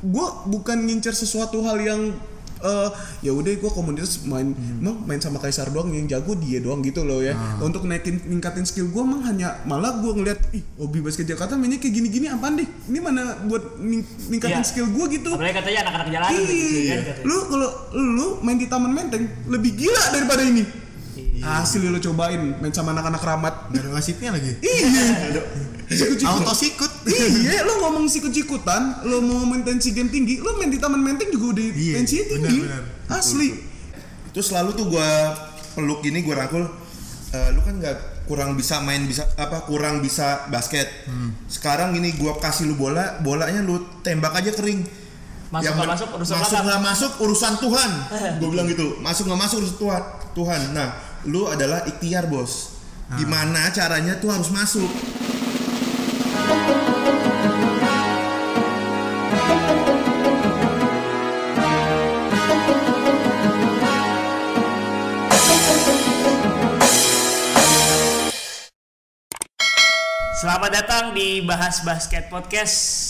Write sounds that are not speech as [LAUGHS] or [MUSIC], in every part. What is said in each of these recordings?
gue bukan ngincer sesuatu hal yang eh ya udah gue komunitas main emang main sama Kaisar doang yang jago dia doang gitu loh ya untuk naikin ningkatin skill gue emang hanya malah gue ngeliat ih hobi basket Jakarta mainnya kayak gini-gini apaan deh ini mana buat ning- ningkatin Iya. skill gue gitu Apalagi katanya anak-anak jalanan gitu Iya, kan. katanya. lu kalau lu main di Taman Menteng lebih gila daripada ini. Iya. Hasil lu cobain main sama anak-anak ramat. Gak ada wasitnya lagi. Iya. [LAUGHS] Sikut-sikut. Auto sikut. Iya, lu ngomong sikut-sikutan, lu mau main tensi game tinggi, lu main di Taman Menteng juga udah Iya, tensinya tinggi. benar, benar. Asli. Terus selalu tuh gua peluk gini gua rangkul "Eh, lu kan nggak kurang bisa main bisa apa kurang bisa basket. Sekarang gini gua kasih lu bola, bolanya lu tembak aja kering. Masuk Yang men- masuk, urusan masuk nggak masuk urusan Tuhan. [LAUGHS] gue bilang gitu. Masuk nggak masuk urusan Tuhan. Tuhan. Nah, lu adalah ikhtiar bos. Gimana caranya tuh harus masuk. Selamat datang di Bahas Basket Podcast.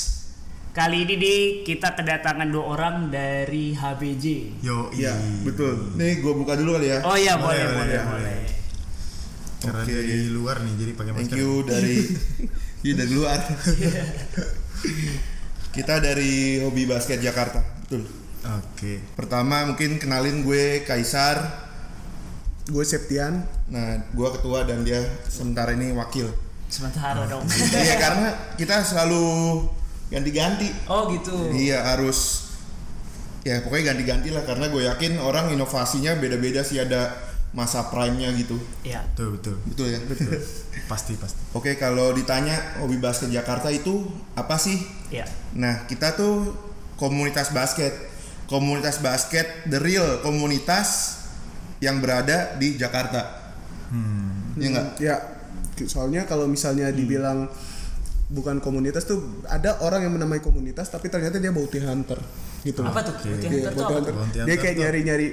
Kali ini di kita kedatangan dua orang dari HBJ. Yo, Iya, betul. Nih gua buka dulu kali ya. Oh iya boleh Boleh, boleh boleh, boleh. Karena dari luar nih jadi pakai Thank masker. you dari [LAUGHS] Iya dari luar. [LAUGHS] Kita dari hobi basket Jakarta. Betul. Oke. Pertama mungkin kenalin gue Kaisar. Gue Septian. Nah, gue ketua dan dia sementara ini wakil. Sementara dong. Iya karena kita selalu ganti-ganti. Oh gitu. Iya harus ya pokoknya ganti-ganti lah karena gue yakin orang inovasinya beda-beda sih ada masa prime-nya gitu. Iya. Betul, betul. Betul ya? Betul. [LAUGHS] Pasti, pasti. Oke, kalau ditanya hobi basket Jakarta itu apa sih? Iya. Nah, kita tuh komunitas basket. Komunitas basket the real komunitas yang berada di Jakarta. Hmm. Iya enggak? Ya, soalnya kalau misalnya dibilang bukan komunitas tuh ada orang yang menamai komunitas tapi ternyata dia bounty hunter gitu. Apa tuh? Bounty hunter tuh bounty hunter. Bounty Dia hunter kayak tuh- nyari-nyari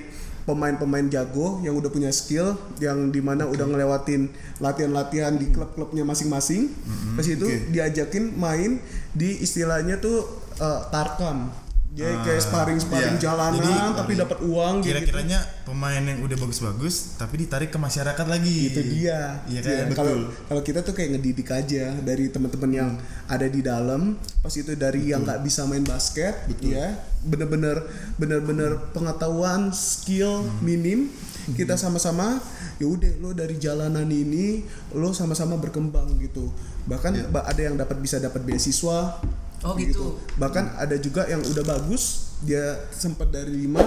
pemain-pemain jago yang udah punya skill yang di mana udah ngelewatin latihan-latihan di klub-klubnya masing-masing. Pas itu Oke. diajakin main di istilahnya tuh eh, tarkam. Dia kayak sparring-sparring iya. jalanan Jadi, tapi dapat uang gitu. Kira-kiranya pemain yang udah bagus-bagus tapi ditarik ke masyarakat lagi. itu dia. Iya Iya, kan? Kalau betul. kalau kita tuh kayak ngedidik aja dari teman-teman yang ada di dalam, pas itu dari yang nggak bisa main basket, ya, bener-bener bener-bener pengetahuan, skill minim, kita sama-sama ya udah lo dari jalanan ini lo sama-sama berkembang gitu. Bahkan ba- ada yang dapat bisa dapat beasiswa. Oh, gitu. Bahkan ada juga yang udah bagus, dia sempat dari lima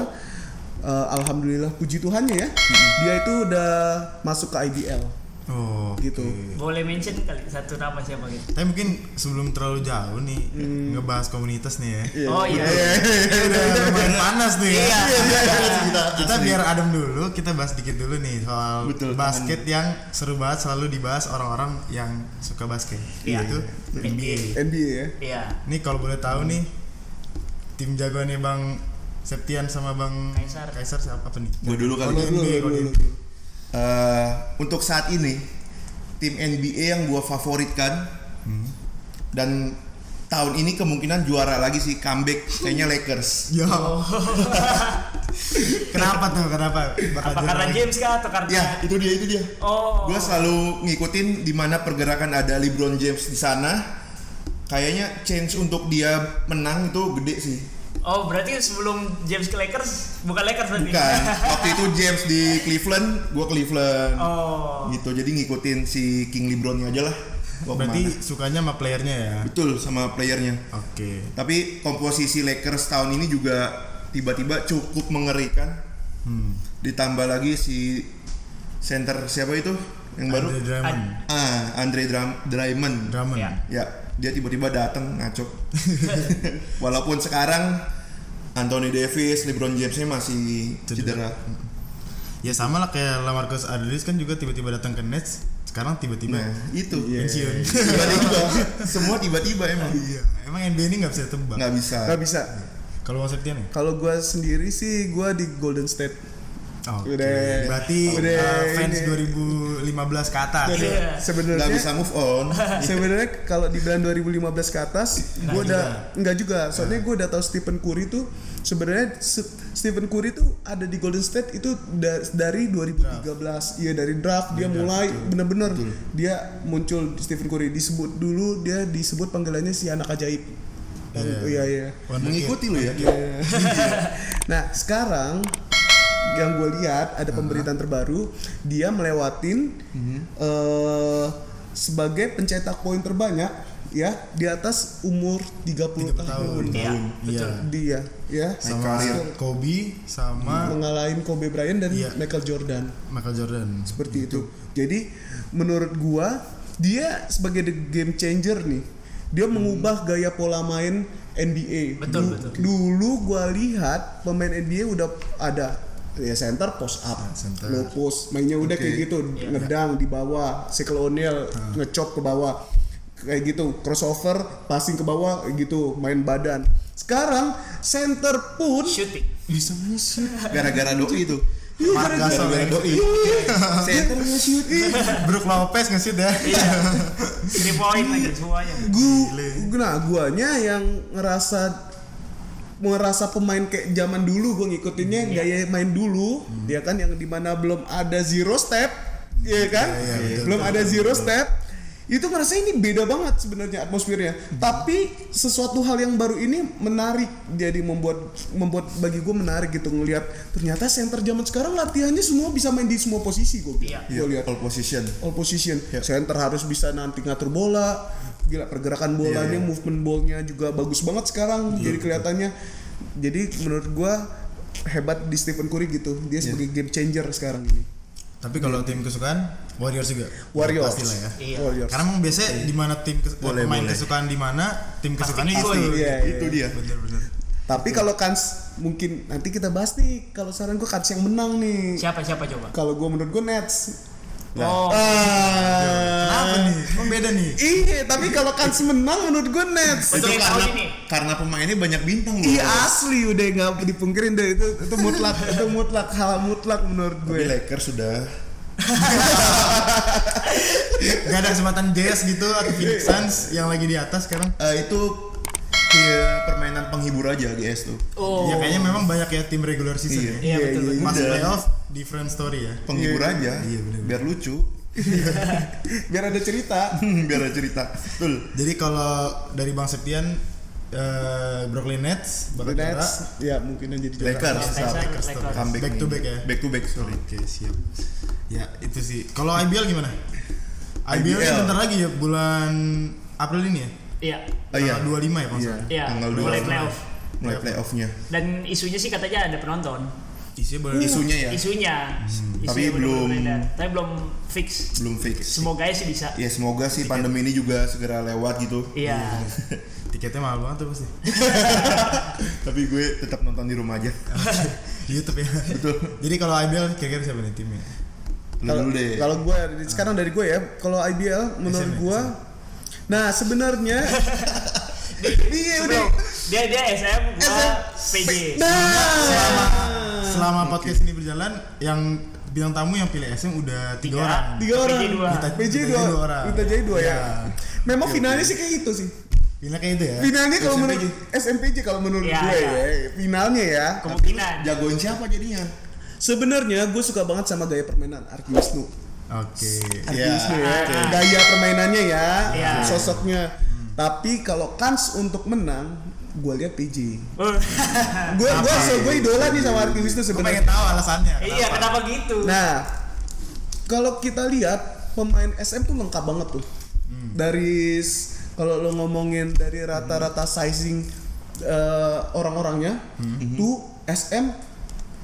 eh, alhamdulillah puji Tuhannya ya. Dia itu udah masuk ke IBL Oh, gitu. Boleh mention kali satu nama siapa gitu. Tapi mungkin sebelum terlalu jauh nih Hmm. ngebahas komunitas nih ya. Oh iya. udah lumayan panas nih ya. Iya. kita, kita biar adem dulu, kita bahas dikit dulu nih soal Betul, basket yang seru banget selalu dibahas orang-orang yang suka basket. Iya. Yaitu NBA. NBA ya. Iya. Nih kalau boleh tahu nih tim jagoannya Bang Septian sama Bang Kaisar. Kaisar siapa apa nih? Gue dulu Kalau kali. NBA, kalau di lu, NBA. Eh, untuk saat ini tim NBA yang gue favoritkan dan tahun ini kemungkinan juara lagi sih comeback kayaknya Lakers. [LAUGHS] Yo. [LAUGHS] Kenapa tuh? Kenapa? Bakal Apa karena lagi? James kah atau karena Ya itu dia itu dia. Oh. Gue selalu ngikutin di mana pergerakan ada LeBron James di sana. Kayaknya chance untuk dia menang itu gede sih. Oh, berarti sebelum James ke Lakers bukan Lakers berarti. Bukan. [LAUGHS] Waktu itu James di Cleveland, gue Cleveland. Oh. Gitu. Jadi ngikutin si King LeBronnya aja lah. Gua Berarti ke mana. sukanya sama playernya ya? betul sama playernya. Oke. Tapi komposisi Lakers tahun ini juga tiba-tiba cukup mengerikan. Hmm. Ditambah lagi si center siapa itu yang baru? Andre Drummond. Ah, Andre Dram- Drummond. Drummond. Ya. Ya, dia tiba-tiba datang ngaco. [LAUGHS] Walaupun sekarang Anthony Davis, LeBron Jamesnya masih Cedera. cedera. Ya sama lah kayak Lamarcus Aldridge kan juga tiba-tiba datang ke Nets. Sekarang tiba-tiba Nah, itu. pensiun. [LAUGHS] Tiba-tiba. Semua tiba-tiba emang. Iya. Emang NBA ini nggak bisa tebak. Nggak bisa. Gak bisa. Kalau Mas Septian ya? Kalau gua sendiri sih gua di Golden State. Oke. Udah. Berarti Udah, uh, fans ini. 2015 ke atas. Jadi, Iya. sebenarnya nggak bisa move on [LAUGHS] sebenarnya kalau dibilang 2015 ke atas gue udah nggak juga soalnya gue udah tahu Stephen Curry tuh sebenarnya Se- Stephen Curry tuh ada di Golden State itu da- dari 2013 iya dari draft dia mulai bener-bener dia muncul Stephen Curry disebut dulu dia disebut panggilannya si anak ajaib Iya. iya iya mengikuti lu ya [LAUGHS] nah sekarang yang gue lihat ada pemberitaan terbaru dia melewatin eh, sebagai pencetak poin terbanyak ya di atas umur 30, 30 tahun, tahun. Iya, Iya. dia ya. Sama Kobe sama mengalahin Kobe Bryant dan Iya. Michael Jordan. Michael Jordan. seperti itu. Jadi menurut gua dia sebagai the game changer nih. Dia mengubah gaya pola main NBA Betul, Du- betul. dulu gua lihat pemain NBA udah ada ya center post up center. low post mainnya udah Oke. kayak gitu ngedang di bawah Shaquille O'Neal ngecop ke bawah kayak gitu crossover passing ke bawah kayak gitu main badan sekarang center pun Shooting. bisa nge-shoot [LAUGHS] gara-gara doi itu Iya, gara-gara ya. doi [LAUGHS] center nge-shoot Iya. Brook Lopez nge-shoot ya. Iya. [LAUGHS] Three point lagi semuanya. Gu, nah guanya yang ngerasa ngerasa pemain kayak zaman dulu gue ngikutinnya gaya main dulu ya kan yang di mana belum ada zero step ya kan? Iya, iya, betul, belum ada zero step. Itu ngerasa ini beda banget sebenarnya atmosfernya. Tapi sesuatu hal yang baru ini menarik jadi membuat membuat bagi gue menarik gitu ngelihat ternyata center zaman sekarang latihannya semua bisa main di semua posisi gue Iya. gue lihat. Pole position. All position. Ya. Center harus bisa nanti ngatur bola. Gila pergerakan bolanya, Iya, iya. movement ballnya juga bagus banget sekarang. jadi kelihatannya. Jadi menurut gua hebat di Stephen Curry gitu. Dia Iya. sebagai game changer sekarang ini. Tapi kalau tim kesukaan Warriors juga. Warriors. Pasti lah ya. Iya. Warriors. Karena emang biasanya di mana tim kes- Boleh, pemain boleh. kesukaan di mana, tim kesukaannya ikut. itu. Iya, itu iya. dia Bener-bener. Tapi kalau Kans mungkin nanti kita bahas nih. Kalau saran gua Kans yang menang nih. Siapa siapa coba? Kalau gua menurut gua Nets. Oh, Ah. Kenapa nih? Kok beda nih? Iya, tapi kalau Kans menang menurut gua Nets. Itu karena ini. karena pemainnya banyak bintang loh Iya asli udah nggak dipungkirin deh itu itu mutlak [LAUGHS] itu mutlak hal mutlak menurut tapi gue. Lakers sudah [LAUGHS] Gak ada kesempatan Jazz gitu atau Phoenix Suns yang lagi di atas sekarang? Eh, itu kayak permainan penghibur aja GS tuh Oh. Ya kayaknya memang banyak ya tim regular season Iya. ya. Iya betul betul. Udah. playoff different story ya. penghibur aja Iya, bener-bener. biar lucu [LAUGHS] Biar ada cerita. [LAUGHS] biar ada cerita betul Jadi kalau dari Bang Septian eh, Brooklyn Nets juara. Nets ya mungkin yang jadi juara. Lakers Lakers. Lakers. comeback Back to back ya? back to back sorry Oke siap. Ya itu sih. Kalau IBL gimana? IBL, IBL. sebentar lagi ya bulan April ini ya. Iya. Oh, iya. Tanggal 25 ya kalau nggak Iya. Iya. Tanggal Mulai 12. playoff. mulai playoffnya Dan isunya sih katanya ada penonton. Isinya boleh isunya ya Isunya. Isunya Tapi belum- beredar. Tapi belum fix. belum fix Semoga sih bisa. ya semoga sih pandemi ini juga segera lewat gitu Iya. [LAUGHS] tiketnya mahal banget tuh pasti. [LAUGHS] tapi gue tetap nonton di rumah aja [LAUGHS] Di YouTube ya. betul Jadi kalau IBL kira-kira siapa nih timnya? Kalau deh kalau gue sekarang dari gue ya, kalau IBL menurut gue Nah, sebenarnya Iya udah. Bro, dia dia SM, gua PJ. Selama selama podcast ini berjalan yang bintang tamu yang pilih SM udah tiga, Tiga. orang. Tiga PJ orang. dua. Kita- PJ dua. jadi dua orang. Kita jadi dua ya. Iya. Memang finalnya sih kayak gitu sih. Pilih kayak itu ya. Finalnya kalau menurut SMPJ kalau menurut Iya, gue iya. ya, finalnya ya. Kemungkinan. jagoin siapa jadinya Sebenarnya gue suka banget sama gaya permainan Arki Wisnu. Oke. Arki Iya. Wisnu ya. Gaya permainannya ya, sosoknya. Tapi kalau kans untuk menang, gue lihat PJ. Oh. Gue gue so gue idola nih sama Arki Wisnu Gue pengen sebenarnya. tahu alasannya. Iya, kenapa gitu? Nah, kalau kita lihat pemain SM tuh lengkap banget tuh. Dari s- kalau lo ngomongin dari rata-rata sizing eh, orang-orangnya, tuh SM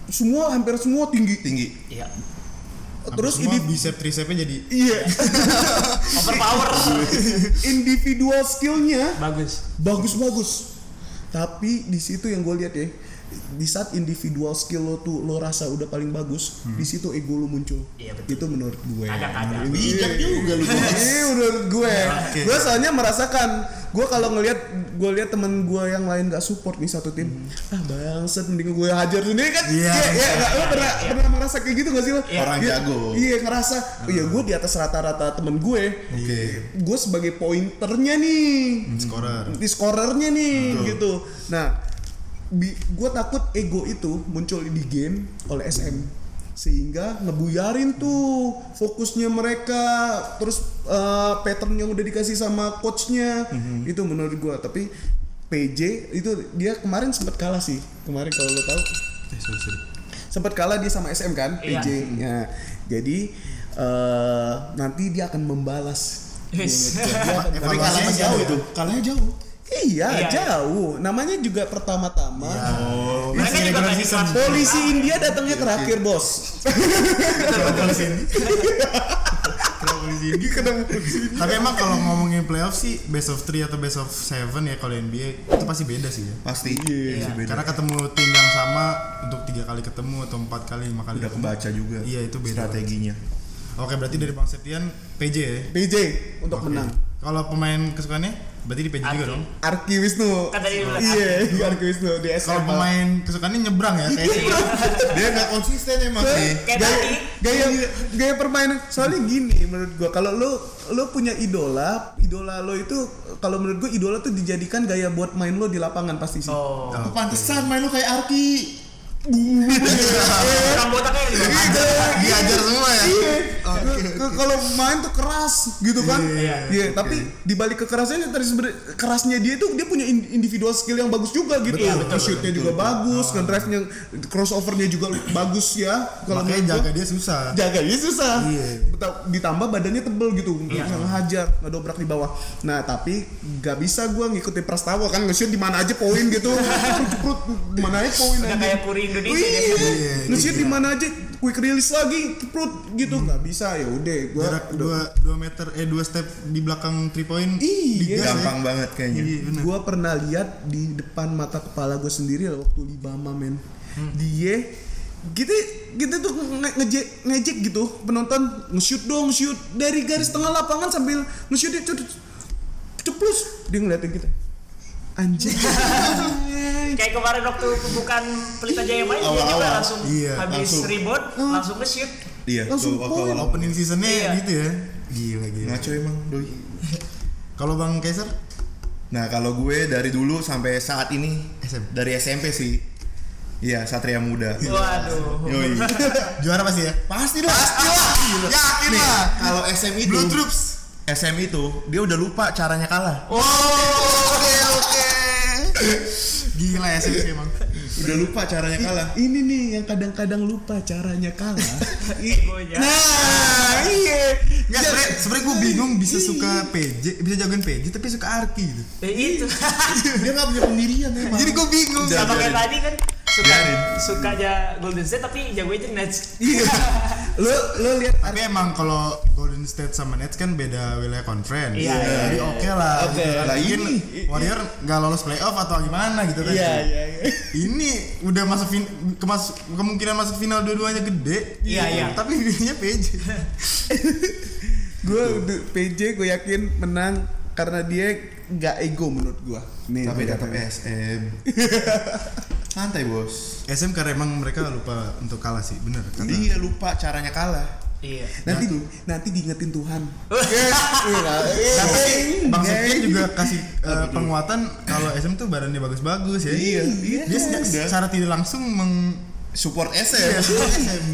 semua hampir semua tinggi. tinggi Iya. Terus ini bicep tricepnya jadi iya [LAUGHS] Overpower. individual skillnya Bagus. bagus-bagus. Tapi di situ yang gue lihat ya, di saat individual skill lo tuh lo rasa udah paling bagus di situ ego lo muncul. Iya, betul. itu menurut gue. Bijak juga lu [LAUGHS] ini menurut gue. Gue soalnya merasakan gue kalau ngelihat gue lihat temen gue yang lain gak support nih satu tim ah bangset mending gue hajar sendiri kan? Iya. Iya, iya, nggak? lo pernah pernah merasa kayak gitu gak sih lo? Orang Iya, jago. iya ngerasa iya gue di atas rata-rata temen gue. Oke. gue sebagai pointernya nih. Scorer. di scorernya nih gitu. Nah gue takut ego itu muncul di game oleh SM sehingga ngebuyarin tuh fokusnya mereka terus eh, pattern yang udah dikasih sama coachnya itu menurut gue tapi PJ itu dia kemarin sempat kalah sih kemarin kalau lo tahu sorry. sempat kalah dia sama SM kan Iya. PJ ya jadi eh, nanti dia akan membalas Yes. Dia Tapi [LAUGHS] membalas. kalahnya jauh itu. kalahnya jauh iya, Iya, jauh namanya juga pertama-tama Oh, Mereka juga kelas polisi India datangnya terakhir bos Kenapa di sini? Kenapa di sini? Tapi emang kalau ngomongin playoff sih best of 3 atau best of 7 ya kalau NBA itu pasti beda sih ya. pasti. Iya. Beda. Karena ketemu tim yang sama untuk tiga kali ketemu atau empat kali lima kali udah ketemu. kebaca juga. Iya, itu beda. strateginya. Oke berarti dari Bang Septian PJ ya. PJ untuk Oke. menang Kalau pemain kesukaannya berarti di PJ juga Arki. dong. Arki Wisnu Kan tadi bilang iya Arki [LAUGHS] Wisnu di SM Kalau pemain kesukaannya nyebrang ya kayak. Dia nggak konsisten emang sih. Kayak gaya, gaya gaya permainan soalnya gini menurut gua kalau lu lu punya idola idola lo itu kalau menurut gua idola tuh dijadikan gaya buat main lo di lapangan pasti sih Oh. Pantesan main lu kayak Arki. Orang botaknya bawah. diajar semua ya. Iya. Kalau main tuh keras gitu kan. Iya. Iya, tapi di balik kekerasannya tadi sebenarnya kerasnya dia itu dia punya in- individual skill yang bagus juga gitu. Betul, betul, Shootnya juga bagus, kan drive-nya crossovernya juga bagus ya. Kalau Makanya gua, jaga dia susah. jaganya susah. Iya. Ditambah badannya tebel gitu, Iya. bisa ngehajar, ngedobrak di bawah. Nah, tapi gak bisa gua ngikutin Prastawa kan nge-shoot di mana aja poin gitu. [LAUGHS] Mana aja poin Udah kayak Puri Indonesia. Iya, nge-shoot di mana aja quick release lagi, ceprut gitu. Gak bisa ya udah gua Jarak 2 2 meter eh 2 step di belakang 3 point. Iya. ya. Gampang banget kayaknya. Iya. Gua pernah lihat di depan mata kepala gue sendiri waktu di Bama men. Dia gitu gitu tuh nge- ngejek ngejek gitu penonton nge-shoot dong shoot dari garis tengah lapangan sambil nge-shoot dia ceplus dia ngeliatin kita anjing [LAUGHS] Kayak kemarin waktu pembukaan Pelita Jaya main dia juga Awal-awal. langsung Iya, habis langsung. rebound langsung nge-shoot. Iya, Langsung tuh waktu awal. Opening seasonnya Iya. gitu ya. Gila gila. Ngaco emang doi. [LAUGHS] Kalau Bang Kaiser Nah kalau gue dari dulu sampai saat ini SM. dari SMP sih. Iya Satria Muda. Waduh. Yoi. [LAUGHS] juara pasti ya? Pasti lah. Pasti lah. Yakin lah. kalau SM itu Blue Troops. SM itu dia udah lupa caranya kalah. Oh, oke oke. Gila ya sih emang. Udah lupa caranya kalah. ini nih yang kadang-kadang lupa caranya kalah [LAUGHS] Egonya. nah iya Enggak sebenernya sebenernya gue bingung bisa suka PJ, bisa jagoin PJ tapi suka Arki gitu. Eh, itu. [LAUGHS] dia nggak punya pendirian emang. Jadi gue bingung. Sama kayak tadi kan suka Biarin. suka aja Golden State tapi jagonya Nets. iya [LAUGHS] lo lo lihat Tapi emang kalau Golden State sama Nets kan beda wilayah conference. Iya, iya, Jadi iya. oke lah. Oke. gitu kan. Mungkin ini. Warrior nggak lolos playoff atau gimana gitu kan. iya iya iya Ini udah masuk fin kemas kemungkinan masuk final dua-duanya gede. Iya, iya. Tapi pilihnya PJ. gue PJ gue yakin menang karena dia nggak ego menurut gue nih Tapi dia tetap. SM. Santai bos. SM karena emang mereka lupa untuk kalah sih, bener kata. Dia lupa caranya kalah. Iya. nanti nanti diingetin Tuhan Tapi [LAUGHS] Bang Iya. Septian juga kasih [LAUGHS] eh, penguatan kalau SM tuh badannya bagus-bagus ya. Iya, Dia iya. Udah. secara tidak langsung meng Support Iya, SM.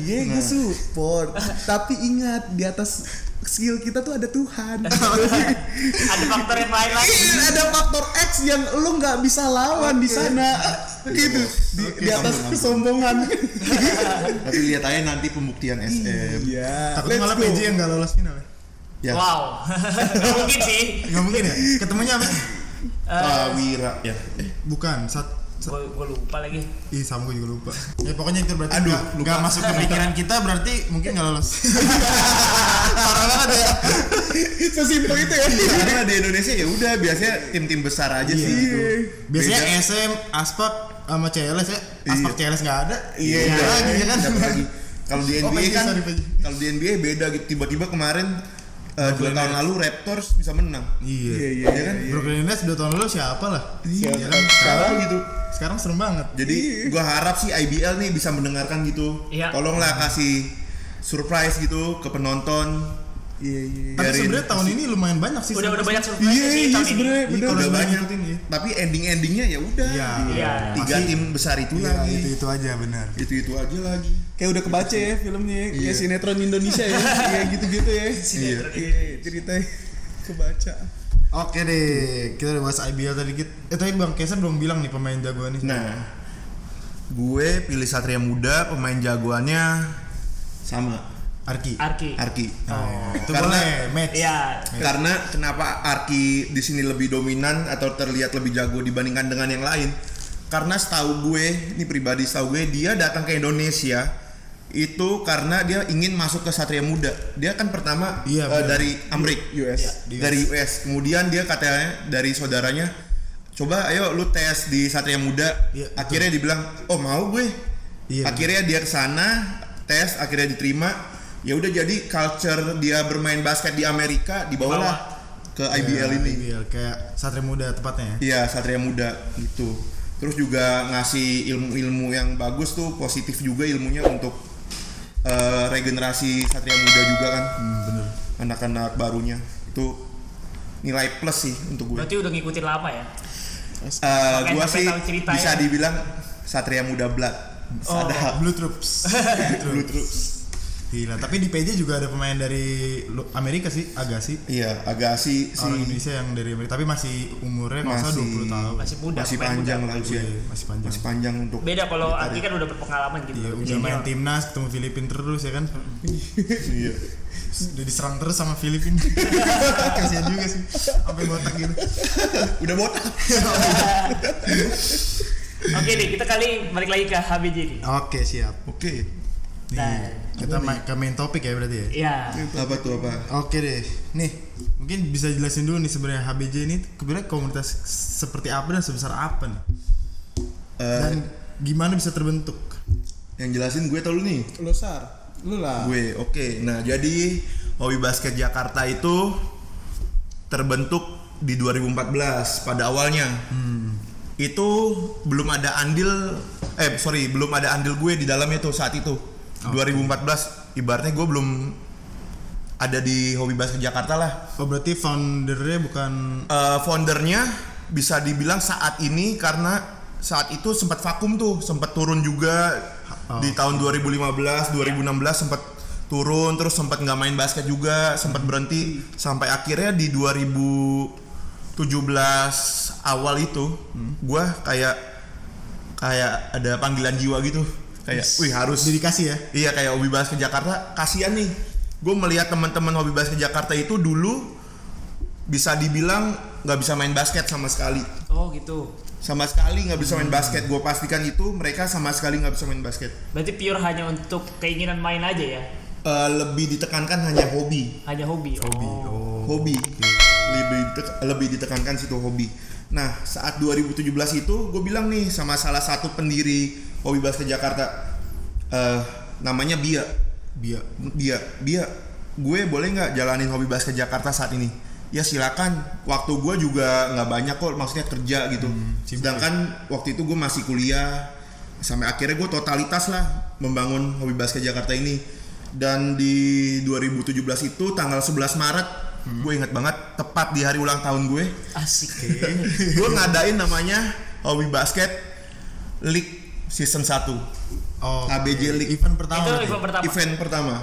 Iya, gue support. Tapi ingat di atas skill kita tuh ada Tuhan. [LAUGHS] Ada faktor yang lain lagi. Iya, ada faktor X yang lu nggak bisa lawan di sana. Gitu. Di, Oke, di atas aman, kesombongan. [LAUGHS] Tapi lihat aja nanti pembuktian SM. Iya. takutnya let's malah go. PJ yang nggak lolos final ya. Ya. Wow. [LAUGHS] Nggak mungkin sih. Nggak mungkin ya? Ketemunya apa? Prawira ya. Eh, Bukan, sat Gue gue lupa lagi. Ih sama gue juga lupa Ya pokoknya itu berarti Aduh, nggak- lupa. nggak masuk ke pikiran kita berarti mungkin nggak lolos [LAUGHS] Parah banget ya. Sesimpel itu ya. Karena di Indonesia ya udah biasanya tim-tim besar aja sih Iya. gitu. Biasanya Beda. SM, Aspak sama CLS ya. Aspak Iya. CLS nggak ada. Iya, Nggak iya. lagi ya kan. Kalau di Oh, NBA Paji, kan, kalau di NBA beda gitu. Tiba-tiba kemarin eh, dua tahun lalu Raptors bisa menang. Iya. Iya iya Iya kan? iya. Brooklyn Nets dua tahun lalu siapa lah? Siapa? Iya kan? Sekarang gitu. Sekarang serem banget. Jadi gua harap sih IBL nih bisa mendengarkan gitu. Iya. Tolonglah kasih surprise gitu ke penonton. Iya iya. Tapi Biarin. sebenarnya tahun ini lumayan banyak sih. Udah udah banyak surprise Iya sih iya tahun ini. sebenarnya Iya, bener. kalau Udah banyak. iya. Tapi ending-endingnya ya udah. Iya. Iya. Tiga Masih- tim besar itu Iya, lagi. itu itu aja benar. Itu-itu aja lagi. Kayak udah kebaca ya filmnya ya. Kayak Iya. sinetron Indonesia ya. [LAUGHS] Iya gitu-gitu ya. Iya. Iya ceritanya kebaca. Oke deh, kita udah bahas IBL tadi kita. Eh tapi Bang Kesa belum bilang nih pemain jagoan nih. Nah, gue pilih Satria Muda, pemain jagoannya sama Arki. Arki. Arki. Oh, itu Karena- boleh match. Iya. Karena kenapa Arki di sini lebih dominan atau terlihat lebih jago dibandingkan dengan yang lain? Karena setahu gue, ini pribadi setahu gue, dia datang ke Indonesia itu karena dia ingin masuk ke Satria Muda. Dia kan pertama Iya, benar. dari Amrik, US. Di dari US. Kemudian dia katanya dari saudaranya, coba ayo lu tes di Satria Muda. Iya, betul. akhirnya dibilang, oh mau gue. Iya, akhirnya dia ke sana tes, akhirnya diterima. Ya udah jadi culture dia bermain basket di Amerika dibawalah ke IBL Ya, ini. IBL kayak Satria Muda tepatnya ya. Iya, Satria Muda gitu. Terus juga ngasih ilmu-ilmu yang bagus tuh, positif juga ilmunya untuk eh, regenerasi Satria Muda juga kan. Hmm, bener. Anak-anak barunya itu nilai plus sih untuk gue. Berarti udah ngikutin lama ya? Eh, Makanya gua sampai sih bisa dibilang Satria Muda Blood. Oh. [LAUGHS] Blue Troops. Blue Troops. Gila, tapi di PJ juga ada pemain dari Amerika sih, Agassi. Iya, Agassi si Orang Indonesia yang dari Amerika, tapi masih umurnya Masih- 20 tahun. Masih muda. masih panjang lah usia. Iya, masih panjang. Masih panjang untuk Beda kalau Arki kan udah berpengalaman gitu. Iya, udah main timnas, ketemu Filipin terus ya kan. [LAUGHS] Iya. Udah diserang terus sama Filipin. [LAUGHS] Kasihan juga sih. Sampai botak gitu. [LAUGHS] Udah botak. Oke nih, kita kali balik lagi ke HBJ nih. Oke, siap. Oke. Nih, Nah. kita ma- ke main topik ya berarti ya. Iya. Apa tuh apa? Oke deh, nih mungkin bisa jelasin dulu nih sebenarnya HBJ ini sebenarnya komunitas seperti apa dan sebesar apa nih? Eh, Dan gimana bisa terbentuk? yang jelasin gue tau lu nih. Lu sar. Lu lah. Gue, oke. Nah, jadi Hobi Basket Jakarta itu terbentuk di 2014 pada awalnya. Itu belum ada andil eh sorry, belum ada andil gue di dalamnya tuh saat itu. 2014 ibaratnya gue belum ada di Hobi Basket Jakarta lah. Oh berarti foundernya bukan Eh, foundernya bisa dibilang saat ini karena saat itu sempat vakum tuh, sempat turun juga. Oh, di tahun 2015, 2016 sempat turun terus sempat nggak main basket juga, sempat berhenti. Sampai akhirnya di 2017 awal itu gua kayak kayak ada panggilan jiwa gitu. Kayak wih harus dedikasi ya? Iya kayak hobi basket Jakarta kasihan nih. Gue melihat teman-teman hobi basket Jakarta itu dulu bisa dibilang nggak bisa main basket sama sekali. Oh gitu. Sama sekali nggak bisa main basket. Gue pastikan itu mereka sama sekali nggak bisa main basket. Berarti pure hanya untuk keinginan main aja ya? Eh, lebih ditekankan hanya hobi, Hanya hobi. Hobi. Oh. hobi. Lebih ditek- lebih ditekankan situ hobi. Nah saat 2017 itu gue bilang nih sama salah satu pendiri hobi basket Jakarta, eh, namanya Bia. Bia. Bia, Bia, gue boleh nggak jalanin hobi basket Jakarta saat ini? Ya silakan. Waktu gue juga nggak banyak kok, maksudnya kerja gitu. sibuk Sedangkan waktu itu gue masih kuliah, sampai akhirnya gue totalitas lah membangun hobi basket Jakarta ini. Dan di 2017 itu tanggal 11 Maret, gue ingat banget, tepat di hari ulang tahun gue, Asik. [LAUGHS] gue ngadain namanya hobi basket League Season 1 Oh, HBJ oke. League. Event pertama. Itu event pertama. event pertama.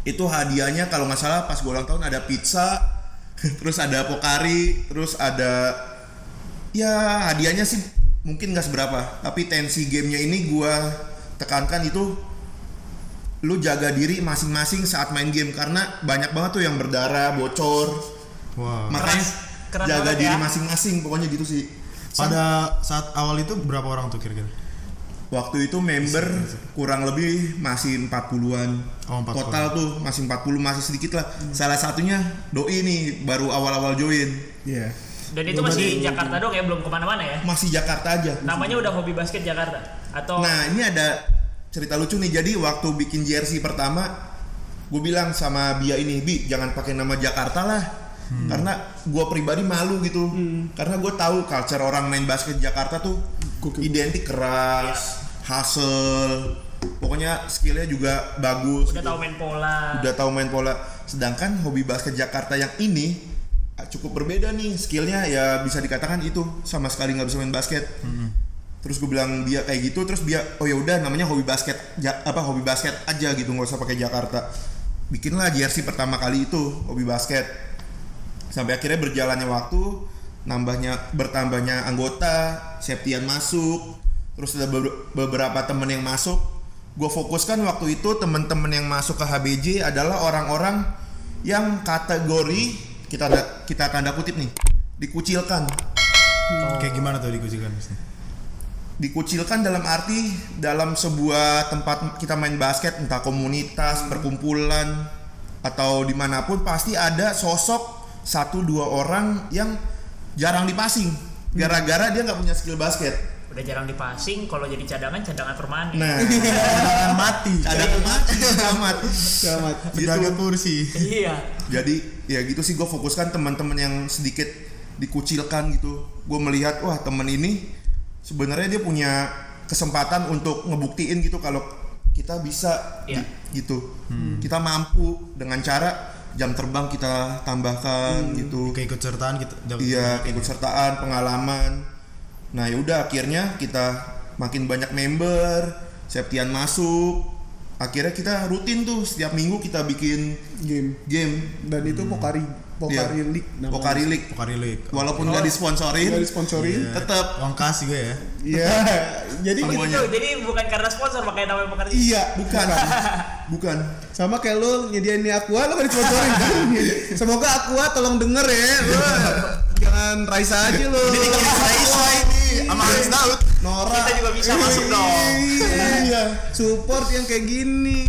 Itu hadiahnya kalau nggak salah pas gue ulang tahun ada pizza, [LAUGHS] terus ada pokari, terus ada ya hadiahnya sih mungkin nggak seberapa, tapi tensi gamenya ini gue tekankan itu lu jaga diri masing-masing saat main game karena banyak banget tuh yang berdarah, bocor. Wah. Makanya keren jaga diri ya. masing-masing pokoknya gitu sih. Pada saat awal itu berapa orang tuh kira-kira? waktu itu member kurang lebih masih 40-an. Oh, 40. Total tuh masih 40 masih sedikit lah. Salah satunya doi nih baru awal-awal join. Iya. Dan itu masih Jakarta dong ya, belum ke mana-mana ya. Masih Jakarta aja. Namanya udah hobi basket Jakarta atau Nah ini ada cerita lucu nih. Jadi waktu bikin jersey pertama, gue bilang sama Bia ini, Bi jangan pakai nama Jakarta lah. Karena gue pribadi malu gitu. Karena gue tahu culture orang main basket Jakarta tuh Gokil. identik keras, hustle. Pokoknya skillnya juga bagus. udah gitu. tahu main pola. Udah tahu main pola. Sedangkan hobi basket Jakarta yang ini ah, cukup berbeda nih skillnya ya bisa dikatakan itu sama sekali nggak bisa main basket terus gue bilang dia kayak gitu terus dia oh ya udah namanya hobi basket ja- apa hobi basket aja gitu nggak usah pakai Jakarta bikinlah jersey pertama kali itu hobi basket sampai akhirnya berjalannya waktu nambahnya bertambahnya anggota Septian masuk terus ada beber- beberapa temen yang masuk. Gue fokuskan waktu itu temen-temen yang masuk ke HBJ adalah orang-orang yang kategori kita ada- kita tanda kutip nih dikucilkan. Kayak gimana tuh dikucikan maksudnya? dikucilkan dalam arti dalam sebuah tempat kita main basket entah komunitas perkumpulan atau di mana pun pasti ada sosok satu dua orang yang jarang dipasing gara-gara dia nggak punya skill basket Udah jarang dipasing, kalau jadi cadangan cadangan permanen. nah [LAUGHS] Jangan mati. ada mati amat Selamat. Penjaga kursi. Iya. jadi ya gitu sih gue fokuskan teman-teman yang sedikit dikucilkan gitu gue melihat wah temen ini sebenarnya dia punya kesempatan untuk ngebuktiin gitu kalau kita bisa gi- gitu kita mampu dengan cara jam terbang kita tambahkan gitu. Keikutsertaan gitu. iya ikut sertaan pengalaman. Nah yaudah akhirnya kita makin banyak member Septian masuk. Akhirnya kita rutin tuh setiap minggu kita bikin Game. game. Dan itu Pokari Pokari Iya. League namanya. Pokari League. Pokari League. Walaupun nggak disponsorin, Nggak disponsorin. Iya. tetap Uang kas juga ya. Iya. [LAUGHS] Jadi gitu. Jadi bukan karena sponsor makanya namanya pekerja. iya, bukan, [LAUGHS] bukan. Sama kayak lu nyediain ini Aqua lu kan disponsorin kan. [LAUGHS] Semoga Aqua tolong denger ya. Lu jangan Raisa aja lu. Raisa ini sama Alex Daud. Nora. Kita juga bisa masuk dong. Iya, support yang kayak gini.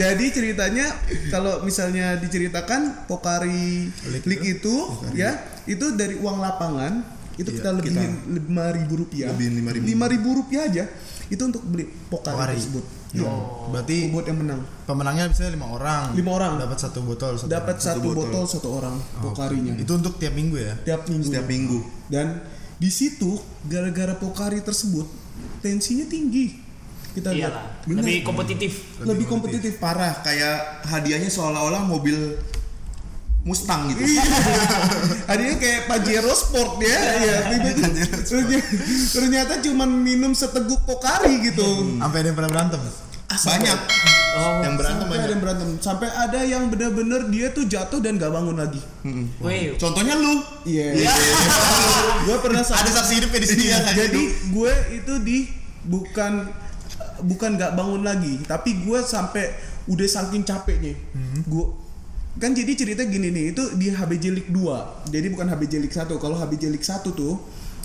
Jadi ceritanya kalau misalnya diceritakan Pokari League itu ya, itu dari uang lapangan itu Iya, kita lebihin lima ribu rupiah. Lebihin 5.000. Lima ribu rupiah aja itu untuk beli Pokari, Pokari. tersebut. Iya. Berarti Buat yang menang. pemenangnya bisa lima orang. Lima orang. Dapat satu botol. Satu Dapat orang. satu botol. botol satu orang Pokarinya. Itu untuk tiap minggu ya. tiap minggu. Setiap minggu. Dan di situ gara-gara Pokari tersebut tensinya tinggi. Kita lihat. Iyalah. Benar. Lebih kompetitif. lebih kompetitif. Parah, kayak hadiahnya seolah-olah mobil Mustang gitu. [LAUGHS] Hadiahnya kayak Pajero Sport ya, ya. Ternyata, ternyata cuma minum seteguk Pokari gitu. Sampai ada yang pernah berantem. Banyak. Oh. yang berantem Sampai ada banyak. yang berantem. Sampai ada yang benar-benar dia tuh jatuh dan gak bangun lagi. Wih. Contohnya lu. Iya. [LAUGHS] gue pernah sama- Ada saksi hidupnya di sini ya. Jadi hidup. gue itu di bukan bukan nggak bangun lagi, tapi gue sampai udah saking capeknya. Gue kan jadi cerita gini nih, itu di HBJ League 2. Jadi bukan HBJ League 1. Kalau HBJ League 1 tuh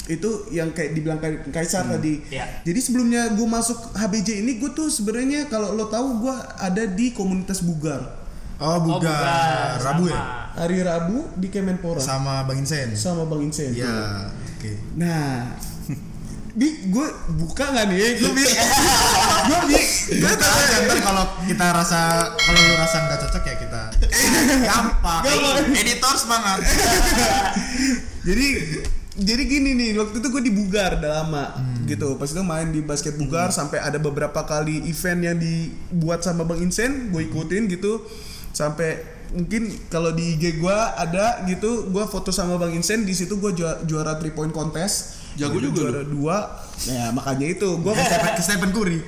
itu yang kayak dibilang Kai- Kaisar tadi. Iya. Jadi sebelumnya gue masuk HBJ ini gue tuh sebenarnya kalau lo tahu gue ada di komunitas bugar. Oh, Oh, bugar. Rabu ya? sama. Hari Rabu di Kemenpora Sama Bang Insen. sama Bang Insen. Iya. Oke. Nah, [LAUGHS] Bi, gue buka nggak nih? Gue bi, [LAUGHS] gue bi, gue kalau kita rasa kalau lu rasa nggak cocok ya kita gampang. Editor semangat. [LAUGHS] jadi jadi gini nih waktu itu gue di Bugar udah lama gitu. Pas itu main di basket Bugar sampai ada beberapa kali event yang dibuat sama Bang Insen gue ikutin gitu. Sampai mungkin kalau di IG gue ada gitu. Gue foto sama Bang Insen di situ gue juara, juara three point contest Jago juga juara dua. Ya makanya itu. Gue Ke Stephen Curry.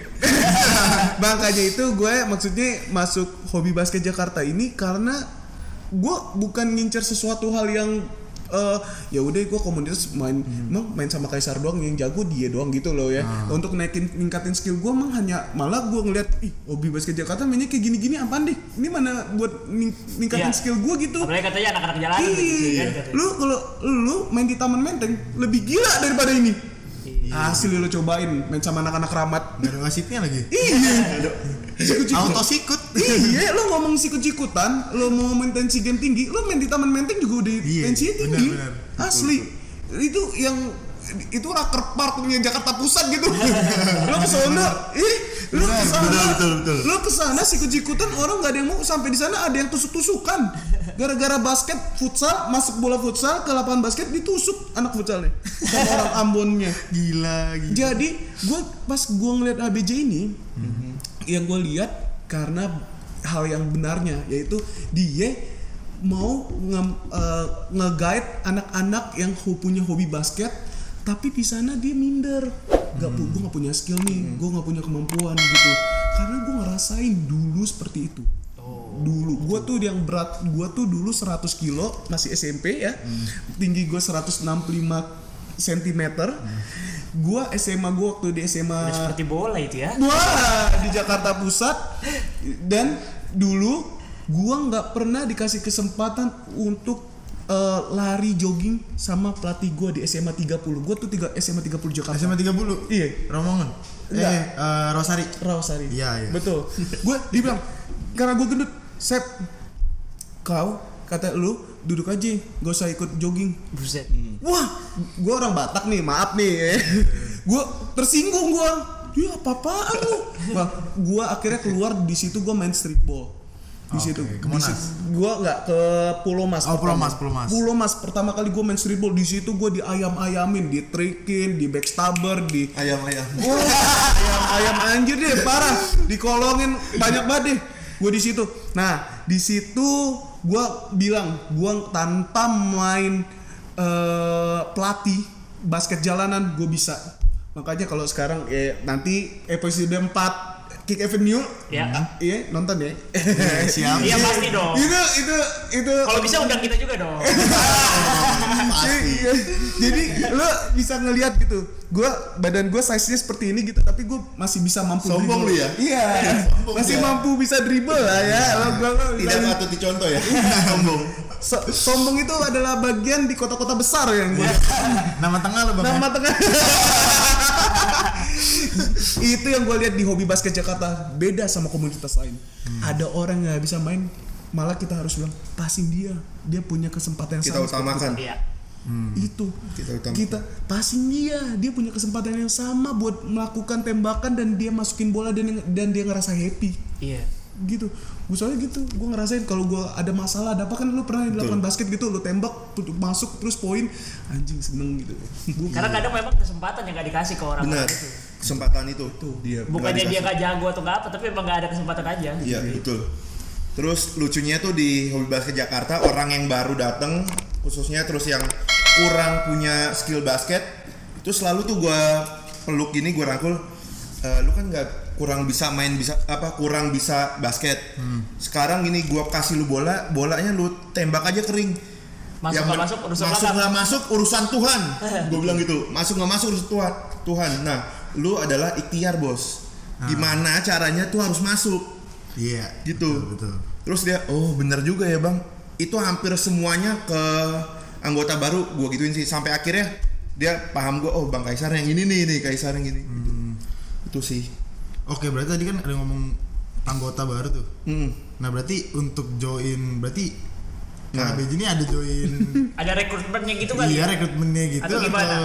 [LAUGHS] makanya itu gue maksudnya masuk hobi basket Jakarta ini karena gue bukan ngincer sesuatu hal yang eh ya udah gue komunitas main emang main sama Kaisar doang yang jago dia doang gitu loh ya. Untuk naikin ningkatin skill gue emang hanya malah gue ngeliat ih hobi basket Jakarta mainnya kayak gini-gini apaan deh? Ini mana buat ning- ningkatin Iya. skill gue gitu. Apalagi katanya anak-anak jalanan gitu Iya, kan lu kalau lu main di Taman Menteng lebih gila daripada ini. Hasil lo cobain main sama anak-anak ramat. Gak ada wasitnya lagi. Iya. Sikut-sikut. Auto sikut. iya, lo ngomong sikut-sikutan, lo mau main tensi game tinggi, lo main di taman menteng juga di Iya, tensinya tinggi. benar, benar. Asli. Itu yang itu raker park punya Jakarta Pusat gitu. [LAUGHS] lo ke sana, ih, lo ke sana. betul, betul, betul. Lo ke sana sikut-sikutan orang nggak ada yang mau sampai di sana ada yang tusuk-tusukan. Gara-gara basket futsal masuk bola futsal ke lapangan basket ditusuk anak futsalnya sama [LAUGHS] orang Ambonnya. Gila, gila. Jadi gue pas gue ngeliat ABJ ini, yang gue lihat karena hal yang benarnya yaitu dia mau nge, eh, nge-guide anak-anak yang punya hobi basket, tapi di sana dia minder. Gak, pu- gue gak punya skill nih, gue gak punya kemampuan gitu. Karena gue ngerasain dulu seperti itu. Dulu, gue tuh yang berat, gue tuh dulu 100 kilo masih SMP ya, tinggi gue 165 cm. Gua SMA gua waktu di SMA Udah seperti bola itu ya. Wah, di Jakarta Pusat dan dulu gua nggak pernah dikasih kesempatan untuk eh, lari jogging sama pelatih gua di SMA 30. Gua tuh tiga SMA 30 Jakarta. SMA 30. Iya, Romongan. Enggak. Eh, eh, Rosari. Rawasari. Iya, iya. Betul. Gua dibilang karena gua gendut, Sep, kau kata lu duduk aja, gak usah ikut jogging. Buset. Wah, gue orang Batak nih, maaf nih. [LAUGHS] gue tersinggung gue. Ya apa-apaan lu? Wah, gue akhirnya keluar di situ gue main streetball. Di Oke, situ. Gue nggak ke Pulau Mas. Oh, Pulau. Mas, Pulau Mas. Pulau Mas pertama kali gue main streetball di situ gue di ayam-ayamin, di trikin, di backstabber, di Ayam-ayam. [LAUGHS] Wah, ayam ayam anjir deh parah dikolongin banyak banget deh gue di situ nah di situ gue bilang gue tanpa main eh, pelatih basket jalanan gue bisa makanya kalau sekarang eh, nanti episode 4 Kick Avenue Ya. ah, iya nonton ya siap. Iya pasti dong. itu itu itu Kalau bisa undang kita juga dong. [LAUGHS] Iya. Jadi lo bisa ngelihat gitu. Gua badan gua size-nya seperti ini gitu, tapi gua masih bisa mampu Sombong lu ya? Iya. [LAUGHS] Sombong masih ya. mampu bisa dribble lah ya. Lo gua gua Tidak bilang- patut dicontoh ya. [LAUGHS] Sombong. So- sombong itu adalah bagian di kota-kota besar yang gua. Nama tengah lo, Bang. ya? Nama tengah. [LAUGHS] itu yang gue lihat di hobi basket Jakarta beda sama komunitas lain. Ada orang yang nggak bisa main, malah kita harus bilang pasin dia, dia punya kesempatan yang Kita sama utamakan. Iya. itu Kita utama. kita passing dia dia punya kesempatan yang sama buat melakukan tembakan dan dia masukin bola dan dan dia ngerasa happy Iya. gitu gue soalnya gitu gue ngerasain kalau gue ada masalah ada apa kan lu pernah di lapangan basket gitu lu tembak tutup masuk terus poin anjing seneng gitu Gua- Karena kadang memang kesempatan yang gak dikasih ke orang Benar. itu. Kesempatan itu. Dia Bukannya dia gak jago atau gak apa, tapi emang gak ada kesempatan aja. Iya betul. Terus lucunya tuh di hobi basket Jakarta orang yang baru dateng khususnya terus yang kurang punya skill basket itu selalu tuh gua peluk gini gua rangkul "Eh, lu kan nggak kurang bisa main bisa apa kurang bisa basket. Sekarang ini gua kasih lu bola bolanya lu tembak aja kering. Masuk Yang nggak masuk, urusan masuk nggak masuk urusan Tuhan. [LAUGHS] Gue bilang gitu masuk nggak masuk urusan Tuhan Tuhan. Nah lu adalah ikhtiar bos gimana caranya tuh harus masuk Iya. gitu Betul. terus dia oh bener juga ya bang itu hampir semuanya ke anggota baru gue gituin sih sampai akhirnya dia paham gue oh bang Kaisar yang ini nih nih Kaisar yang ini gitu. itu sih Oke, berarti tadi kan ada ngomong anggota baru tuh. hmm. Nah, berarti untuk join berarti Nah. KBJ ini ada join [LAUGHS] Ada rekrutmennya gitu kali. iya rekrutmennya gitu Atau gimana?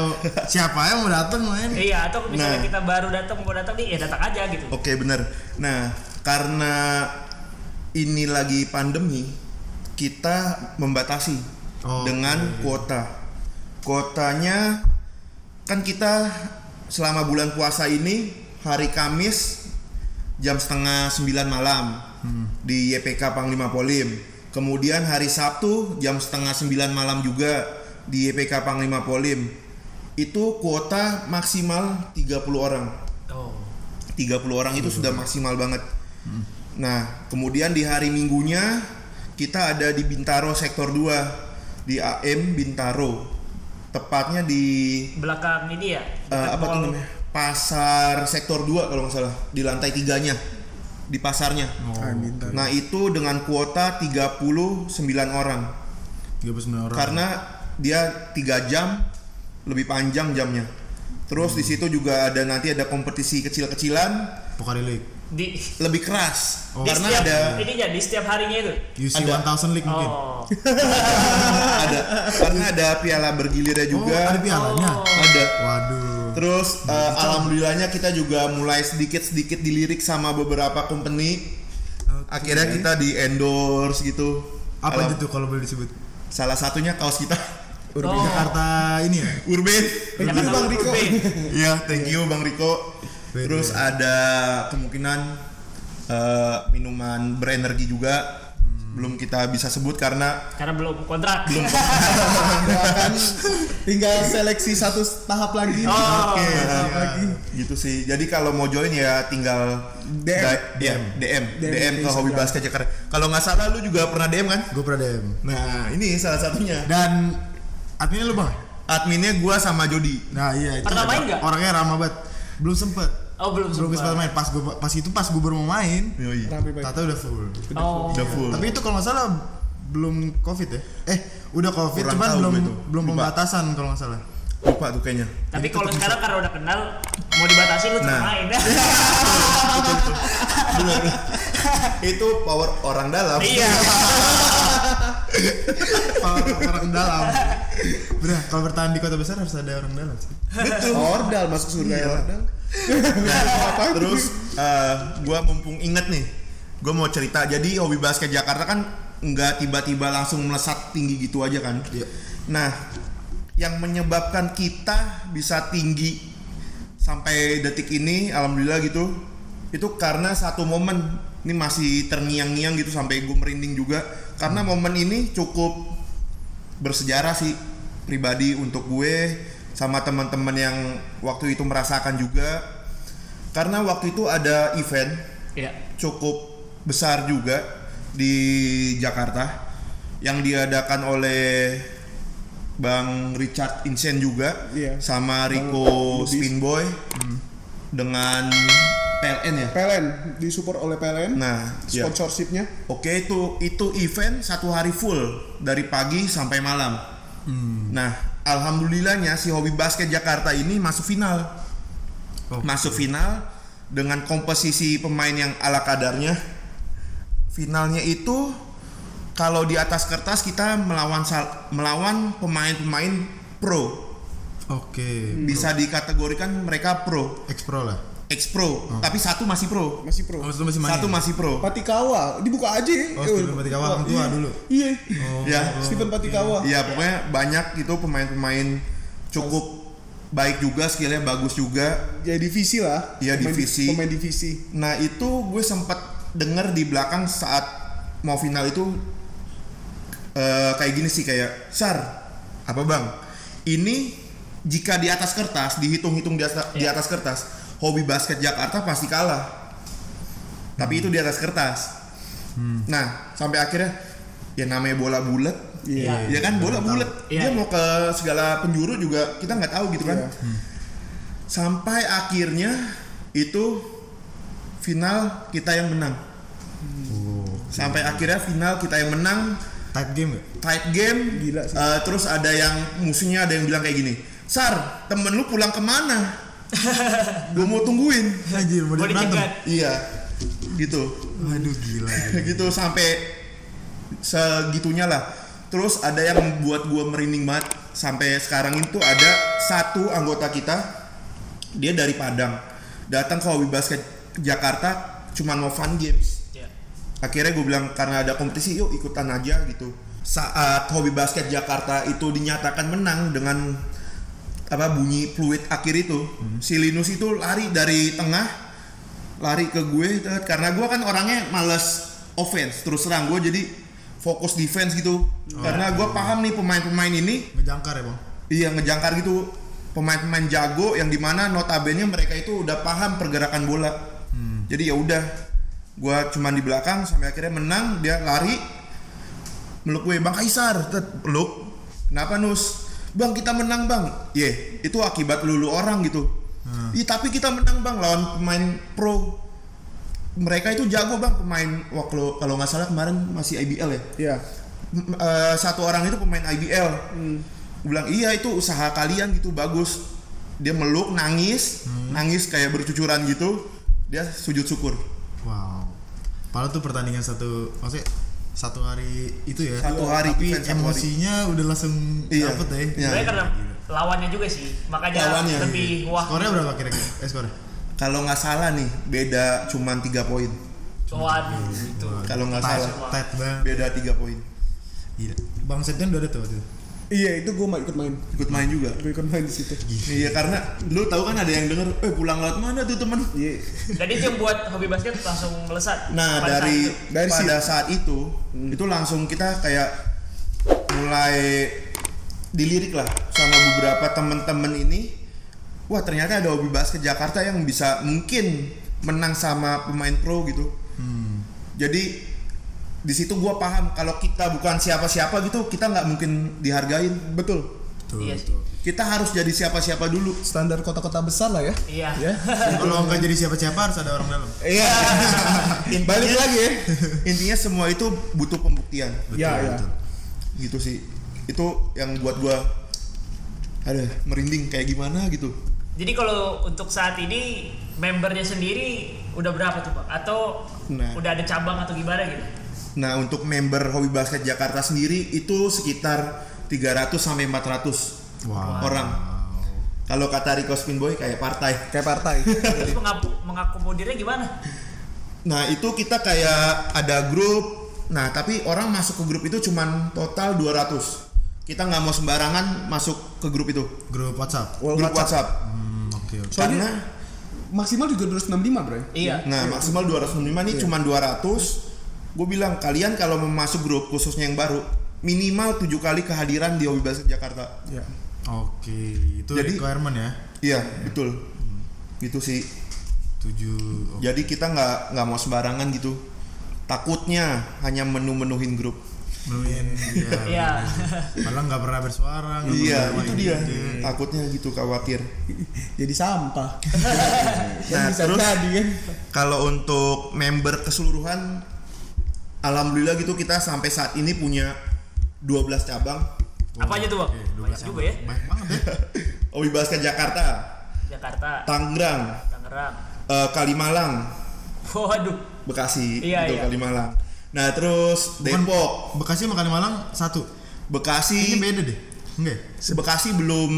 siapa yang mau datang main? Iya, atau misalnya Nah. kita baru datang mau datang nih, ya datang aja gitu. oke bener nah karena ini lagi pandemi kita membatasi Oh, dengan kuota kuotanya kan kita selama bulan puasa ini hari Kamis jam setengah sembilan malam di YPK Panglima Polim. Kemudian hari Sabtu jam setengah sembilan malam juga di YPK Panglima Polim. Itu kuota maksimal 30 orang. Oh. 30 orang itu sudah maksimal banget. Nah, kemudian di hari Minggunya kita ada di Bintaro sektor 2 di AM Bintaro. Tepatnya di Belakang ini ya. eh, apa tuh namanya? Pasar sektor 2 kalau nggak salah, di lantai tiganya di pasarnya. Minta. Nah, itu dengan kuota 39 orang. 39 orang. Karena dia 3 jam lebih panjang jamnya. Terus di situ juga ada nanti ada kompetisi kecil-kecilan Pokari League. Di lebih keras Oh. di karena setiap ada ini ya di setiap harinya itu. UC Ada. 1000 League mungkin. Oh. [LAUGHS] ada karena ada piala bergilirnya Oh, juga. ada pialanya. Oh. Ada. Waduh. Terus eh, alhamdulillahnya kita juga mulai sedikit-sedikit dilirik sama beberapa company. Akhirnya kita di endorse gitu. Apa Alam- itu kalau boleh disebut? Salah satunya kaos kita. [LAUGHS] Urban Oh. Jakarta ini ya? Urban. Thank you, Bang Riko. Iya, thank you Bang Riko. Terus ada kemungkinan eh, minuman berenergi juga. Belum kita bisa sebut karena Karena belum kontrak. belum [LAUGHS] Doakan tinggal seleksi satu tahap lagi. Oh, Oke, iya. tahap lagi. gitu sih. Jadi kalau mau join ya tinggal DM. da- ya, DM, DM, DM ke Hobi. Basket Jakarta. Kalau nggak salah lu juga pernah DM kan? Gue pernah DM. Nah, ini salah satunya. Dan adminnya lu bang? Adminnya gua sama Jody. Nah iya. itu Pernah main nggak? Orangnya ramah banget. Belum sempet. Oh, belum Belum sempat. main. Pas gue pas itu pas gue baru mau main. Yoi. Tata udah full. Oh. Udah full. Tapi itu kalau nggak salah belum covid ya? Eh udah covid Kurang cuman belum itu. belum Lupa. pembatasan kalau nggak salah. Lupa tuh kayaknya. Tapi kalau sekarang karena udah kenal mau dibatasi lu Nah. main. [LAUGHS] Bener. [LAUGHS] Itu power orang dalam. iya. [LAUGHS] Orang dalam. Bener, kalau bertahan di kota besar harus ada orang dalam sih. Ordal masuk surga ya Ordal. Nah, [LAUGHS] terus eh, gua mumpung inget nih, gua mau cerita. Jadi hobi basket Jakarta kan nggak tiba-tiba langsung melesat tinggi gitu aja kan. Iya. Nah, yang menyebabkan kita bisa tinggi sampai detik ini, alhamdulillah gitu, itu karena satu momen ini masih terngiang-ngiang gitu sampai gue merinding juga karena momen ini cukup bersejarah sih pribadi untuk gue sama teman-teman yang waktu itu merasakan juga karena waktu itu ada event Iya. cukup besar juga di Jakarta yang diadakan oleh Bang Richard Insen juga Iya. sama Rico Budis. Spinboy dengan PLN ya. PLN disupport oleh PLN. Nah, ya. sponsorshipnya. Oke itu itu event satu hari full dari pagi sampai malam. Nah, alhamdulillahnya si hobi basket Jakarta ini masuk final. Oke. Masuk final dengan komposisi pemain yang ala kadarnya. Finalnya itu kalau di atas kertas kita melawan melawan pemain-pemain pro. Oke. Bisa dikategorikan mereka pro, Ex pro lah. Ex pro, tapi satu masih pro. Masih pro. Oh, masih main. Satu masih pro. Patikawa, dibuka aja. Oh, Steven Patikawa, orang tua iya. dulu. Iya. Oh, Ya. Steven Patikawa. Iya pokoknya banyak itu pemain-pemain cukup baik juga skillnya bagus juga. Ya divisi lah. Iya, Pemain- divisi. Pemain divisi. Nah itu gue sempat denger di belakang saat mau final itu eh, kayak gini sih kayak Sar apa bang ini jika di atas kertas dihitung-hitung di atas, di Iya. atas kertas hobi basket Jakarta pasti kalah. Tapi itu di atas kertas. Nah sampai akhirnya ya namanya bola bulat Iya. ya kan bola bulat Iya. dia mau ke segala penjuru juga kita nggak tahu gitu kan. Iya. sampai akhirnya itu final kita yang menang. Sampai akhirnya final kita yang menang. Tight game tight game. Gila sih. Eh, terus ada yang musuhnya ada yang bilang kayak gini Sar temen lu pulang ke mana [LAUGHS] gue mau tungguin Anjir, mau berantem. iya gitu Waduh gila. gila. [LAUGHS] gitu sampai segitunya lah terus ada yang membuat gue merinding banget sampai sekarang itu ada satu anggota kita dia dari Padang datang ke hobi basket Jakarta cuman mau fun games Iya. akhirnya gue bilang karena ada kompetisi yuk ikutan aja gitu saat hobi basket Jakarta itu dinyatakan menang dengan apa bunyi fluid akhir itu. Si Linus itu lari dari tengah lari ke gue karena gue kan orangnya males offense terus terang. Gue jadi fokus defense gitu. Karena gue paham nih pemain-pemain ini. Ngejangkar ya bang. iya ngejangkar gitu. Pemain-pemain jago yang di mana notabene mereka itu udah paham pergerakan bola. Jadi ya udah gue cuman di belakang sampai akhirnya menang dia lari. Meluk gue bang Kaisar tet, peluk kenapa nus bang kita menang bang. Ye itu akibat lulu orang gitu. Iya tapi kita menang bang lawan pemain pro. Mereka itu jago bang pemain wah kalau nggak salah kemarin masih IBL ya? Iya. M- eh, satu orang itu pemain IBL Gue bilang iya itu usaha kalian gitu bagus. Dia meluk nangis Hmm. nangis kayak bercucuran gitu. Dia sujud syukur. Wow. Padahal tuh pertandingan satu, maksudnya satu hari itu ya. Satu hari, Tapi event satu hari. emosinya udah langsung Iya. dapet ya. Iya. Sebenarnya karena lawannya juga sih, makanya Lawannya, lebih wah. Skornya berapa kira-kira? Eh skornya? kalau nggak salah nih beda cuman tiga poin Waduh, itu. kalau nggak salah beda tiga poin Gila. Bang Septian udah ada tuh waktu itu. Iya itu gue mau ikut main. ikut main juga Gue ikut main di situ. iya karena lu tahu kan ada yang denger eh pulang lewat mana tuh temen Iya. Itu yang buat hobi basket langsung melesat. Nah pada saat dari itu. Dari pada saat itu itu langsung kita kayak mulai dilirik lah sama beberapa temen-temen ini. Wah ternyata ada hobi basket Jakarta yang bisa mungkin menang sama pemain pro gitu. Jadi di situ gua paham kalau kita bukan siapa-siapa gitu kita nggak mungkin dihargain. Betul. Tuh, Iya tuh. Kita harus jadi siapa-siapa dulu. Standar kota-kota besar lah ya. Iya. Ya. Kalau nggak jadi siapa-siapa harus ada orang dalam. Iya. [LAUGHS] Balik lagi ya. Intinya semua itu butuh pembuktian. Ya, ya. gitu sih itu yang buat gua ada merinding kayak gimana gitu Jadi kalau untuk saat ini membernya sendiri udah berapa tuh Pak? Atau Nah. udah ada cabang atau gimana gitu? Nah untuk member hobi basket Jakarta sendiri itu sekitar 300 sampai 400 Wow. orang kalau kata Rico Spinboy kayak partai Kayak partai. [LAUGHS] Terus mengakomodirnya gimana? nah itu kita kayak ada grup nah tapi orang masuk ke grup itu cuman total 200 kita nggak mau sembarangan masuk ke grup itu Grup WhatsApp. Well, grup WhatsApp, Hmm, oke oke. Soalnya- karena Maksimal juga 265 bro. Iya. Nah, maksimal 265 nih Iya. cuma 200. Gue bilang kalian kalau mau masuk grup khususnya yang baru minimal tujuh kali kehadiran di Hobi Basket Jakarta. Ya. Oke, itu Jadi- requirement ya. Iya, betul. Gitu sih. Tujuh. oke. Jadi kita nggak nggak mau sembarangan gitu. Takutnya hanya menu-menuhin grup. Menuin ya. Iya. [LAUGHS] Malah nggak pernah bersuara. nggak Iya, pernah itu dia. ide. Takutnya gitu khawatir. [LAUGHS] Jadi sampah. [LAUGHS] Nah, terus- kan. Kalau untuk member keseluruhan alhamdulillah gitu kita sampai saat ini punya 12 cabang Apa aja tuh Bang? Oke, Banyak 12 juga ya. Banyak banget ya. [LAUGHS] Hobi Basket Jakarta, Jakarta, Tangerang, Tangerang. eh, Kalimalang, Waduh. Bekasi Iya, itu iya. Kalimalang. Nah terus Bukan- Depok, Bekasi sama Kalimalang satu. Ini Bekasi, beda deh. Enggak. ya? Bekasi belum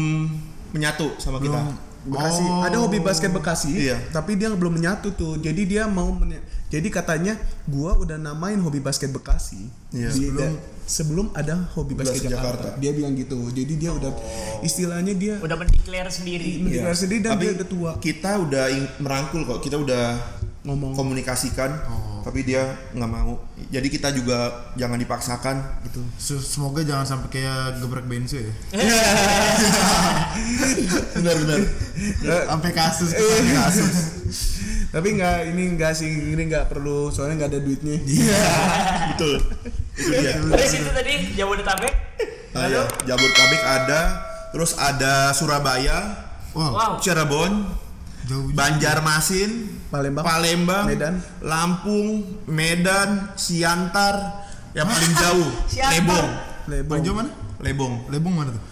menyatu sama kita. Bekasi Oh. ada hobi basket Bekasi, Iya. tapi dia belum menyatu tuh. Jadi dia mau menye- jadi katanya gua udah namain hobi basket Bekasi. Iya. Di- Sebelum- da- sebelum ada hobi basket Basket Jakarta. Jakarta. Dia bilang gitu. Jadi dia udah istilahnya dia Udah mendeklar sendiri. mendeklar Iya. sendiri dan Tapi dia udah tua. Kita udah merangkul kok, kita udah Ngomong. komunikasikan, Oh. Tapi dia nggak mau. Jadi kita juga jangan dipaksakan gitu. Se- Semoga jangan sampai kayak gebrak bensu ya. [LAUGHS] Benar-benar. Sampai kasus Eh. sampai kasus. Tapi nggak ini nggak sih ini nggak perlu soalnya nggak ada duitnya. [LAUGHS] Betul. Itu dia. Terus itu tadi Jabodetabek. Ah, ya. Jabodetabek ada, terus ada Surabaya, Wow. Wow. Cirebon, Jauh Banjarmasin, Palembang. Palembang, Medan. Lampung, Medan, Siantar, yang paling [LAUGHS] jauh, Siantar. Lebong. Lebong. Paling jauh mana? Lebong. Lebong mana tuh?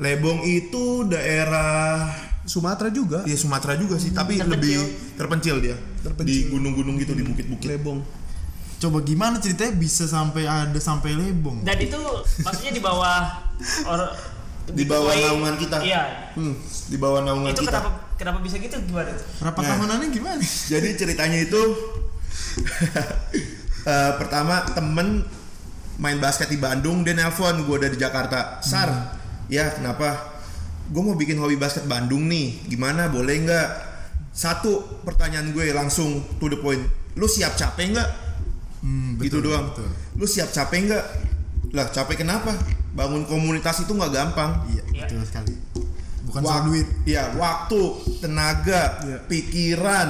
Lebong itu daerah Sumatera juga. ya Sumatera juga sih, tapi Terpencil. lebih terpencil dia. Terpencil. Di gunung-gunung gitu di bukit-bukit. Lebong. Coba gimana ceritanya bisa sampai ada sampai Lebong? Dan itu maksudnya di bawah or, Di bawah naungan kita. Iya. Hmm, di bawah naungan Itu kita. kenapa kenapa bisa gitu gimana? Rapat Nah. tahunannya gimana? [LAUGHS] Jadi ceritanya itu [LAUGHS] eh, pertama temen main basket di Bandung dia nelpon gue dari Jakarta Sar ya kenapa gue mau bikin hobi basket Bandung nih gimana boleh nggak satu pertanyaan gue langsung to the point lu siap capek nggak Hmm, gitu doang betul. lu siap capek nggak lah capek kenapa bangun komunitas itu nggak gampang Iya, Iya. betul sekali. Bukan soal Wak- duit. Iya, waktu, tenaga, Iya. pikiran.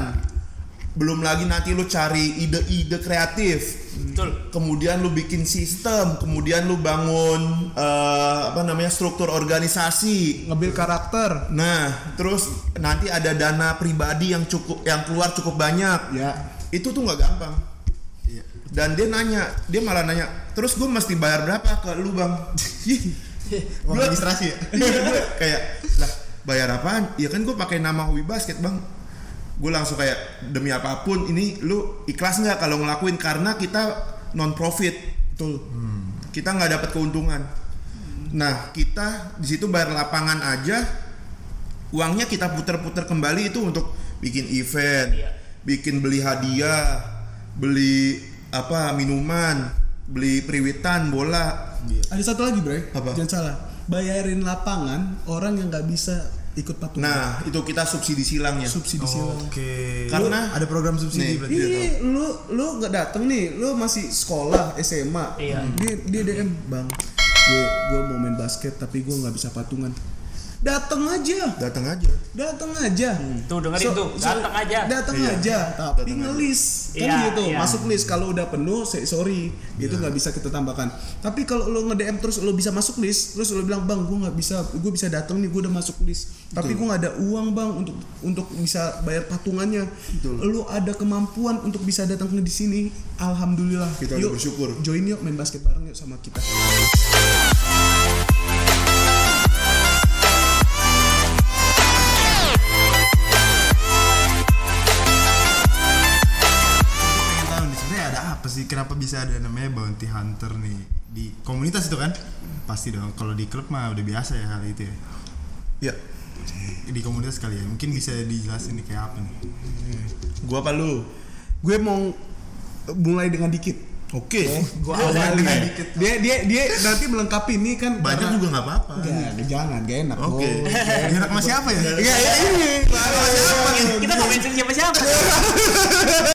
Belum lagi nanti lu cari ide-ide kreatif. Betul. Kemudian lu bikin sistem, kemudian lu bangun eh, apa namanya struktur organisasi. Ngebil karakter. Nah, terus nanti ada dana pribadi yang cukup yang keluar cukup banyak. Ya. Itu tuh nggak gampang. Iya. Dan dia nanya, dia malah nanya, terus gue mesti bayar berapa ke lu bang? [LAUGHS] [LAUGHS] Uang registrasi ya? [LAUGHS] Iya, kayak lah bayar apaan? Ya kan gue pakai nama hobi basket bang. Gue langsung kayak demi apa pun ini lu ikhlas nggak kalau ngelakuin? Karena kita non profit betul kita nggak dapat keuntungan. Nah kita di situ bayar lapangan aja uangnya kita puter-puter kembali itu untuk bikin event Iya. bikin beli hadiah beli apa minuman beli periwitan bola ada satu lagi bre Apa? jangan salah bayarin lapangan orang yang nggak bisa ikut patungan nah itu kita subsidi silangnya subsidi silang Oke. Karena- ada program subsidi Nih. berarti. ya? Ih, lu lu nggak dateng nih, lu masih sekolah SMA. Iya. Dia dia DM bang, gue gue mau main basket tapi gue nggak bisa patungan. Dateng aja, datang aja dateng aja. Tuh dengerin tuh, dateng aja. Dateng Iya. aja, tapi Dateng aja. ngelis kan Iya, gitu, iya. masuk list. Kalau udah penuh, say sorry, itu nggak bisa kita tambahkan. Tapi kalau lu nge DM terus lu bisa masuk list, terus lu bilang bang, gue nggak bisa, gue bisa dateng nih, gue udah masuk list. Tapi gue nggak ada uang bang untuk untuk bisa bayar patungannya. Lu ada kemampuan untuk bisa datang ke di sini, alhamdulillah. Kita udah bersyukur. Join yuk main basket bareng yuk sama kita. Kenapa bisa ada namanya bounty hunter nih di komunitas itu kan pasti dong kalau di klub mah udah biasa ya hal itu ya ya di komunitas kali ya mungkin bisa dijelasin nih kayak apa nih gua apa lu Gue mau mulai dengan dikit. oke Gua awali. Dia dia dia nanti melengkapi ini kan banyak karena- juga nggak apa-apa Enggak, jangan, gak enak. Oke. Bro. [LAUGHS] enak sama siapa ya Enggak, ya ini. Kita nggak mention siapa siapa. [LAUGHS]